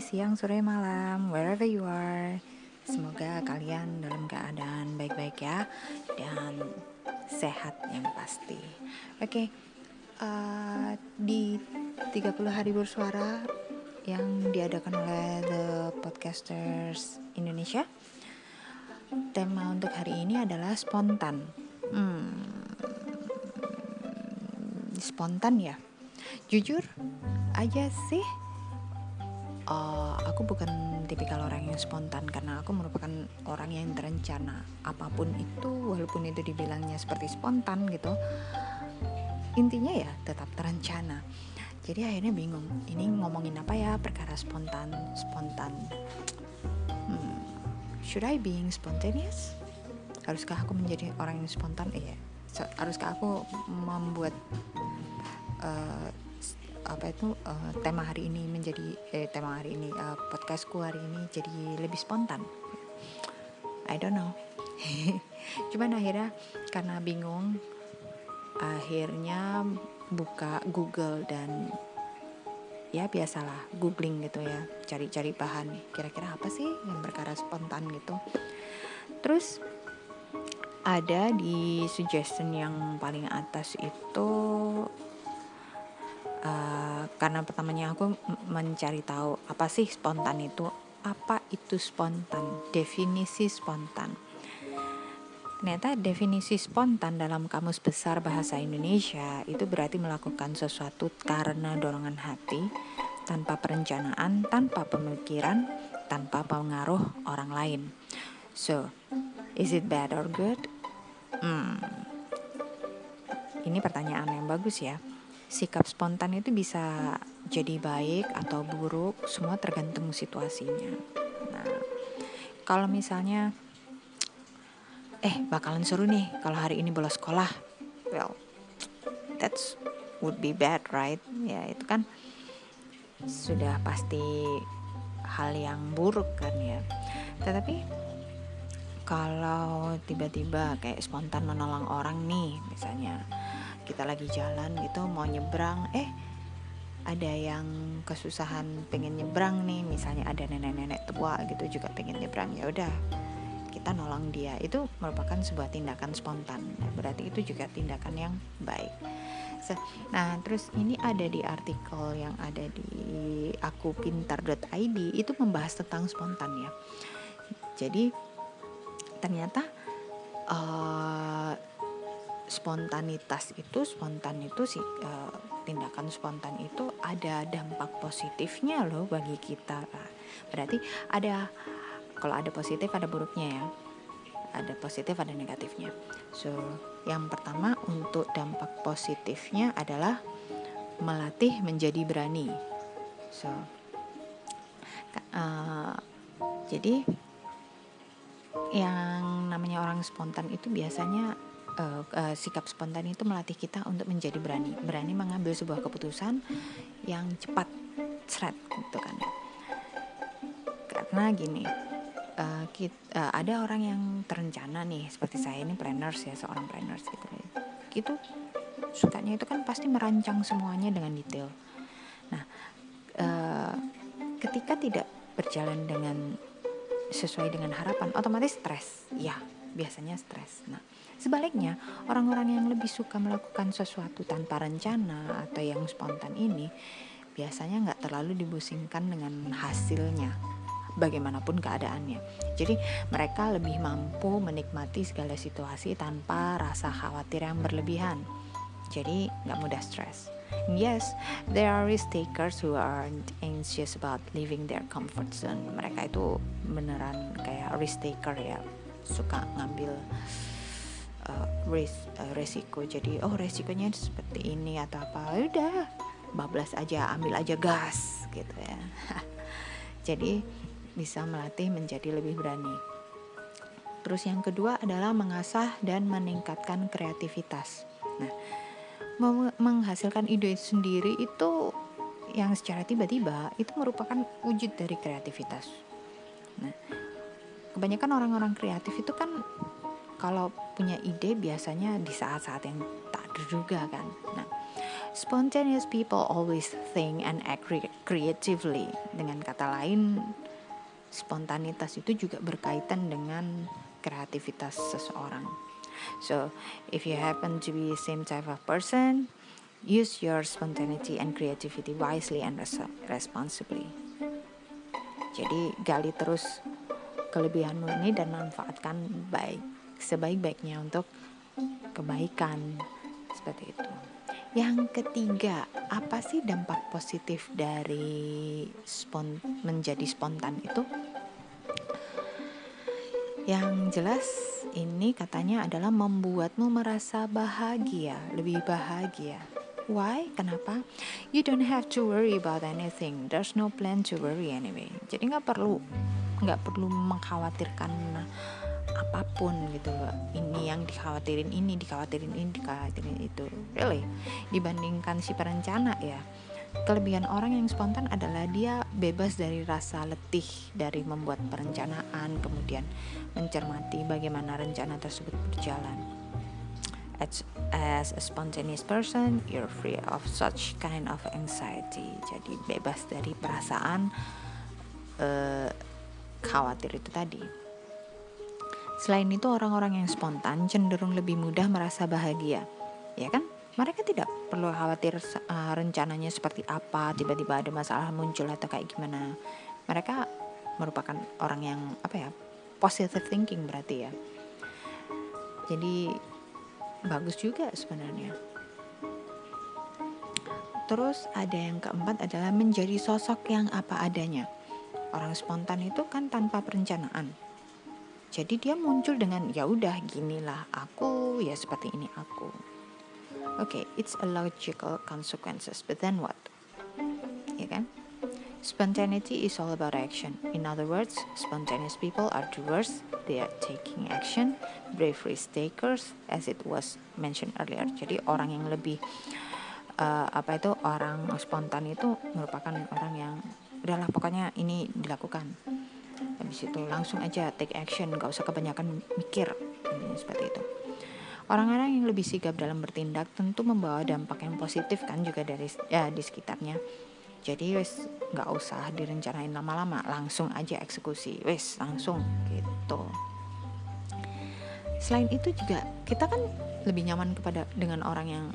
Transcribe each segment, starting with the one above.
siang, sore, malam, wherever you are. Semoga kalian dalam keadaan baik-baik ya dan sehat yang pasti. Oke, okay, uh, di 30 hari bersuara yang diadakan oleh The Podcasters Indonesia. Tema untuk hari ini adalah spontan. Hmm, spontan ya. Jujur aja sih uh, aku bukan tipikal orang yang spontan karena aku merupakan orang yang terencana apa pun itu walaupun itu dibilangnya seperti spontan gitu intinya ya tetap terencana. Jadi akhirnya bingung ini ngomongin apa ya perkara spontan spontan? Hmm, should I being spontaneous? Haruskah aku menjadi orang yang spontan? Iya. Haruskah aku membuat uh, apa itu uh, tema hari ini menjadi eh, tema hari ini uh, podcastku hari ini jadi lebih spontan. I don't know. Cuman akhirnya karena bingung akhirnya buka Google dan ya biasalah googling gitu ya cari-cari bahan kira-kira apa sih yang berkara spontan gitu. Terus ada di suggestion yang paling atas itu karena pertamanya aku mencari tahu apa sih spontan itu apa itu spontan? Definisi spontan. Ternyata definisi spontan dalam kamus besar bahasa Indonesia itu berarti melakukan sesuatu karena dorongan hati tanpa perencanaan tanpa pemikiran tanpa pengaruh orang lain. So is it bad or good? Hmm. Ini pertanyaan yang bagus ya sikap spontan itu bisa jadi baik atau buruk, semua tergantung situasinya. Nah, kalau misalnya eh bakalan seru nih kalau hari ini bolos sekolah. Well, that's would be bad, right? Ya, itu kan sudah pasti hal yang buruk kan ya. Tetapi kalau tiba-tiba kayak spontan menolong orang nih, misalnya kita lagi jalan gitu mau nyebrang eh ada yang kesusahan pengen nyebrang nih misalnya ada nenek-nenek tua gitu juga pengen nyebrang ya udah kita nolong dia. Itu merupakan sebuah tindakan spontan. Berarti itu juga tindakan yang baik. Nah terus ini ada di artikel yang ada di aku pintar.id itu membahas tentang spontan ya. Jadi ternyata uh, spontanitas itu spontan itu sih uh, tindakan spontan itu ada dampak positifnya loh bagi kita. Berarti ada kalau ada positif ada buruknya ya. Ada positif ada negatifnya. So yang pertama untuk dampak positifnya adalah melatih menjadi berani. So uh, jadi yang namanya orang spontan itu biasanya uh, uh, sikap spontan itu melatih kita untuk menjadi berani, berani mengambil sebuah keputusan yang cepat, seret gitu kan. Karena gini, uh, eh, kita, uh, ada orang yang terencana nih, seperti saya ini planners ya, seorang planners gitu. Gitu sukanya itu kan pasti merancang semuanya dengan detail. Nah, uh, ketika tidak berjalan dengan sesuai dengan harapan, otomatis stres. Ya, biasanya stres. Nah, Sebaliknya, orang-orang yang lebih suka melakukan sesuatu tanpa rencana atau yang spontan ini biasanya nggak terlalu dibusingkan dengan hasilnya bagaimanapun keadaannya. Jadi mereka lebih mampu menikmati segala situasi tanpa rasa khawatir yang berlebihan. Jadi nggak mudah stres. Yes, there are risk takers who aren't anxious about leaving their comfort zone. Mereka itu beneran kayak risk taker ya, suka ngambil uh, res, uh, resiko. Jadi oh resikonya seperti ini atau apa. Ya udah bablas aja ambil aja gas gitu ya. Jadi bisa melatih menjadi lebih berani. Terus yang kedua adalah mengasah dan meningkatkan kreativitas. Nah menghasilkan ide sendiri itu yang secara tiba-tiba itu merupakan wujud dari kreativitas. Nah kebanyakan orang-orang kreatif itu kan kalau punya ide biasanya di saat-saat yang tak terduga kan. Nah, spontaneous people always think and act creatively. Dengan kata lain spontanitas itu juga berkaitan dengan kreativitas seseorang. So if you happen to be same type of person use your spontaneity and creativity wisely and res responsibly. Jadi gali terus kelebihanmu ini dan manfaatkan baik sebaik-baiknya untuk kebaikan seperti itu. Yang ketiga, apa sih dampak positif dari spon menjadi spontan itu? Yang jelas ini katanya adalah membuatmu merasa bahagia, lebih bahagia. Why? Kenapa? You don't have to worry about anything. There's no plan to worry anyway. Jadi nggak perlu nggak perlu mengkhawatirkan apa pun gitu ini yang dikhawatirin ini dikhawatirin ini dikhawatirin itu. Really? Dibandingkan si perencana ya. Kelebihan orang yang spontan adalah dia bebas dari rasa letih dari membuat perencanaan kemudian mencermati bagaimana rencana tersebut berjalan. As, as a spontaneous person you're free of such kind of anxiety. Jadi bebas dari perasaan uh, khawatir itu tadi Selain itu, orang-orang yang spontan cenderung lebih mudah merasa bahagia, ya kan? Mereka tidak perlu khawatir uh, rencananya seperti apa, tiba-tiba ada masalah muncul atau kayak gimana. Mereka merupakan orang yang apa ya, positive thinking berarti ya. Jadi bagus juga sebenarnya. Terus ada yang keempat adalah menjadi sosok yang apa adanya. Orang spontan itu kan tanpa perencanaan jadi dia muncul dengan ya udah ginilah aku ya seperti ini aku oke okay, it's a logical consequences but then what ya kan Spontaneity is all about action. In other words, spontaneous people are doers. They are taking action, brave risk takers, as it was mentioned earlier. Jadi orang yang lebih uh, apa itu orang spontan itu merupakan orang yang udahlah pokoknya ini dilakukan habis itu langsung aja take action gak usah kebanyakan mikir. Ini seperti itu. Orang-orang yang lebih sigap dalam bertindak tentu membawa dampak yang positif kan juga dari ya di sekitarnya. Jadi wes nggak usah direncanain lama-lama langsung aja eksekusi. Wes langsung gitu. Selain itu juga kita kan lebih nyaman kepada dengan orang yang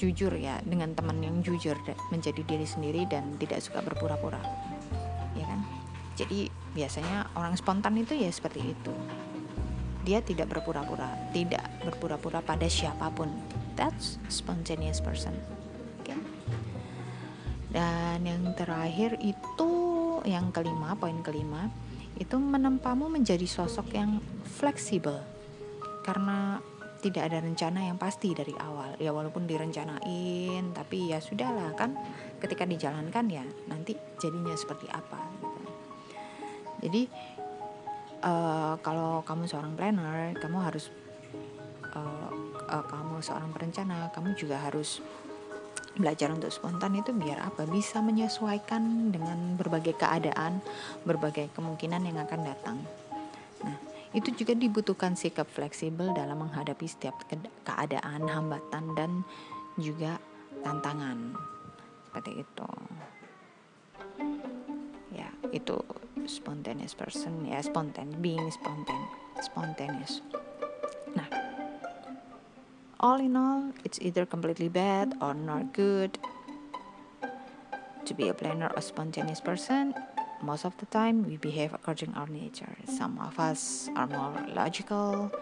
jujur ya dengan teman yang jujur menjadi diri sendiri dan tidak suka berpura-pura jadi biasanya orang spontan itu ya seperti itu. Dia tidak berpura-pura, tidak berpura-pura pada siapa pun. That's spontaneous person. Okay? Dan yang terakhir itu yang kelima, poin kelima, itu menempamu menjadi sosok yang fleksibel. Karena tidak ada rencana yang pasti dari awal ya walaupun direncanain tapi ya sudahlah kan ketika dijalankan ya nanti jadinya seperti apa jadi uh, kalau kamu seorang planner kamu harus uh, uh, kamu seorang perencana kamu juga harus belajar untuk spontan itu biar apa? Bisa menyesuaikan dengan berbagai keadaan berbagai kemungkinan yang akan datang. Nah itu juga dibutuhkan sikap fleksibel dalam menghadapi setiap keadaan hambatan dan juga tantangan. Seperti itu. Ya itu spontaneous person. Ya spontan being spontan spontaneous. Nah. All in all it's either completely bad or not good. To be a planner or spontaneous person most of the time we behave according our nature. Some of us are more logical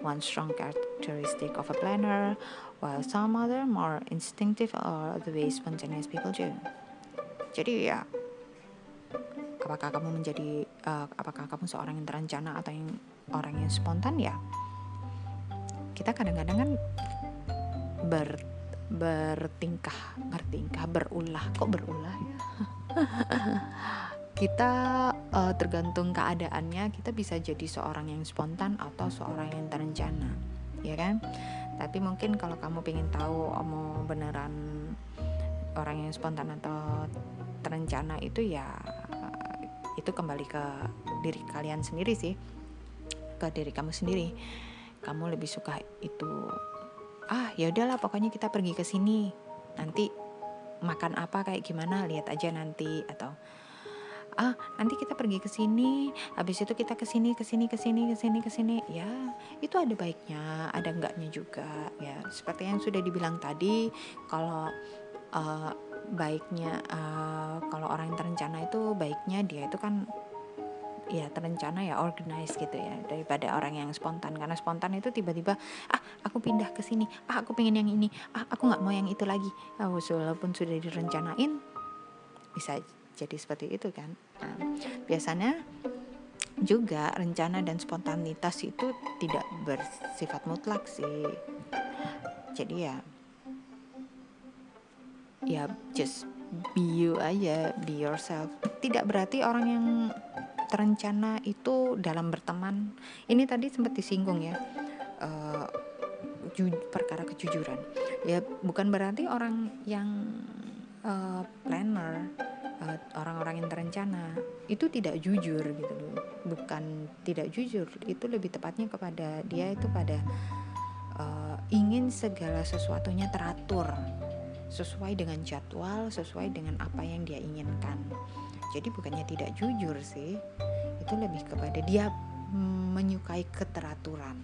one strong characteristic of a planner while some other more instinctive or the way spontaneous people do. Jadi ya apakah kamu menjadi uh, apakah kamu seorang yang terencana atau yang orang yang spontan ya. Kita kadang-kadang kan ber bertingkah bertingkah berulah. Kok berulah ya? Kita uh, tergantung keadaannya kita bisa jadi seorang yang spontan atau seorang yang terencana ya kan? Tapi mungkin kalau kamu pengen tahu oh, mau beneran orang yang spontan atau terencana itu ya itu kembali ke diri kalian sendiri sih. Ke diri kamu sendiri. Kamu lebih suka itu ah ya udahlah pokoknya kita pergi ke sini. Nanti makan apa kayak gimana lihat aja nanti. Atau ah nanti kita pergi ke sini. Habis itu kita ke sini ke sini ke sini ke sini ke sini. Ya itu ada baiknya ada enggaknya juga. Ya seperti yang sudah dibilang tadi kalau uh, baiknya uh, kalau orang yang terencana itu baiknya dia itu kan ya terencana ya organize gitu ya daripada orang yang spontan. Karena spontan itu tiba-tiba ah aku pindah ke sini. Ah aku pengen yang ini. Ah aku nggak mau yang itu lagi. Oh, walaupun sudah direncanain bisa jadi seperti itu kan. Nah, biasanya juga rencana dan spontanitas itu tidak bersifat mutlak sih. Jadi ya ya just be you aja be yourself. Tidak berarti orang yang terencana itu dalam berteman. Ini tadi sempat disinggung ya uh, perkara kejujuran. Ya bukan berarti orang yang uh, planner eh, orang-orang yang terencana itu tidak jujur gitu loh. Bukan tidak jujur itu lebih tepatnya kepada dia itu pada uh, ingin segala sesuatunya teratur sesuai dengan jadwal sesuai dengan apa yang dia inginkan. Jadi bukannya tidak jujur sih itu lebih kepada dia menyukai keteraturan.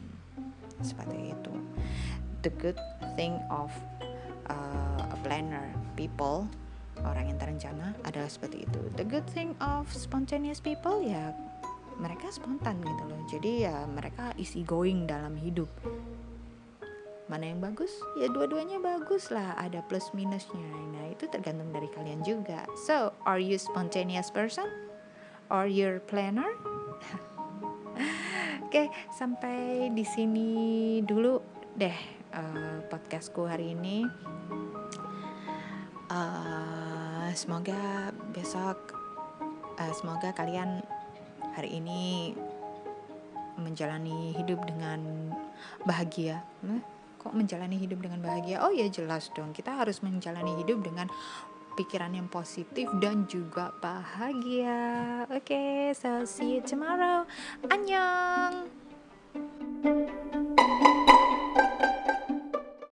Seperti itu. The good thing of uh, a planner people orang yang terencana adalah seperti itu. The good thing of spontaneous people ya mereka spontan gitu loh. Jadi ya mereka easy going dalam hidup mana yang bagus? Ya dua-duanya bagus lah. Ada plus minusnya. Nah itu tergantung dari kalian juga. So are you spontaneous person? Or your planner? Oke okay, sampai di sini dulu deh uh, podcastku hari ini. Uh, semoga besok uh, semoga kalian hari ini menjalani hidup dengan bahagia kok menjalani hidup dengan bahagia? Oh ya jelas dong. Kita harus menjalani hidup dengan pikiran yang positif dan juga bahagia. Oke okay, so see you tomorrow. Annyeong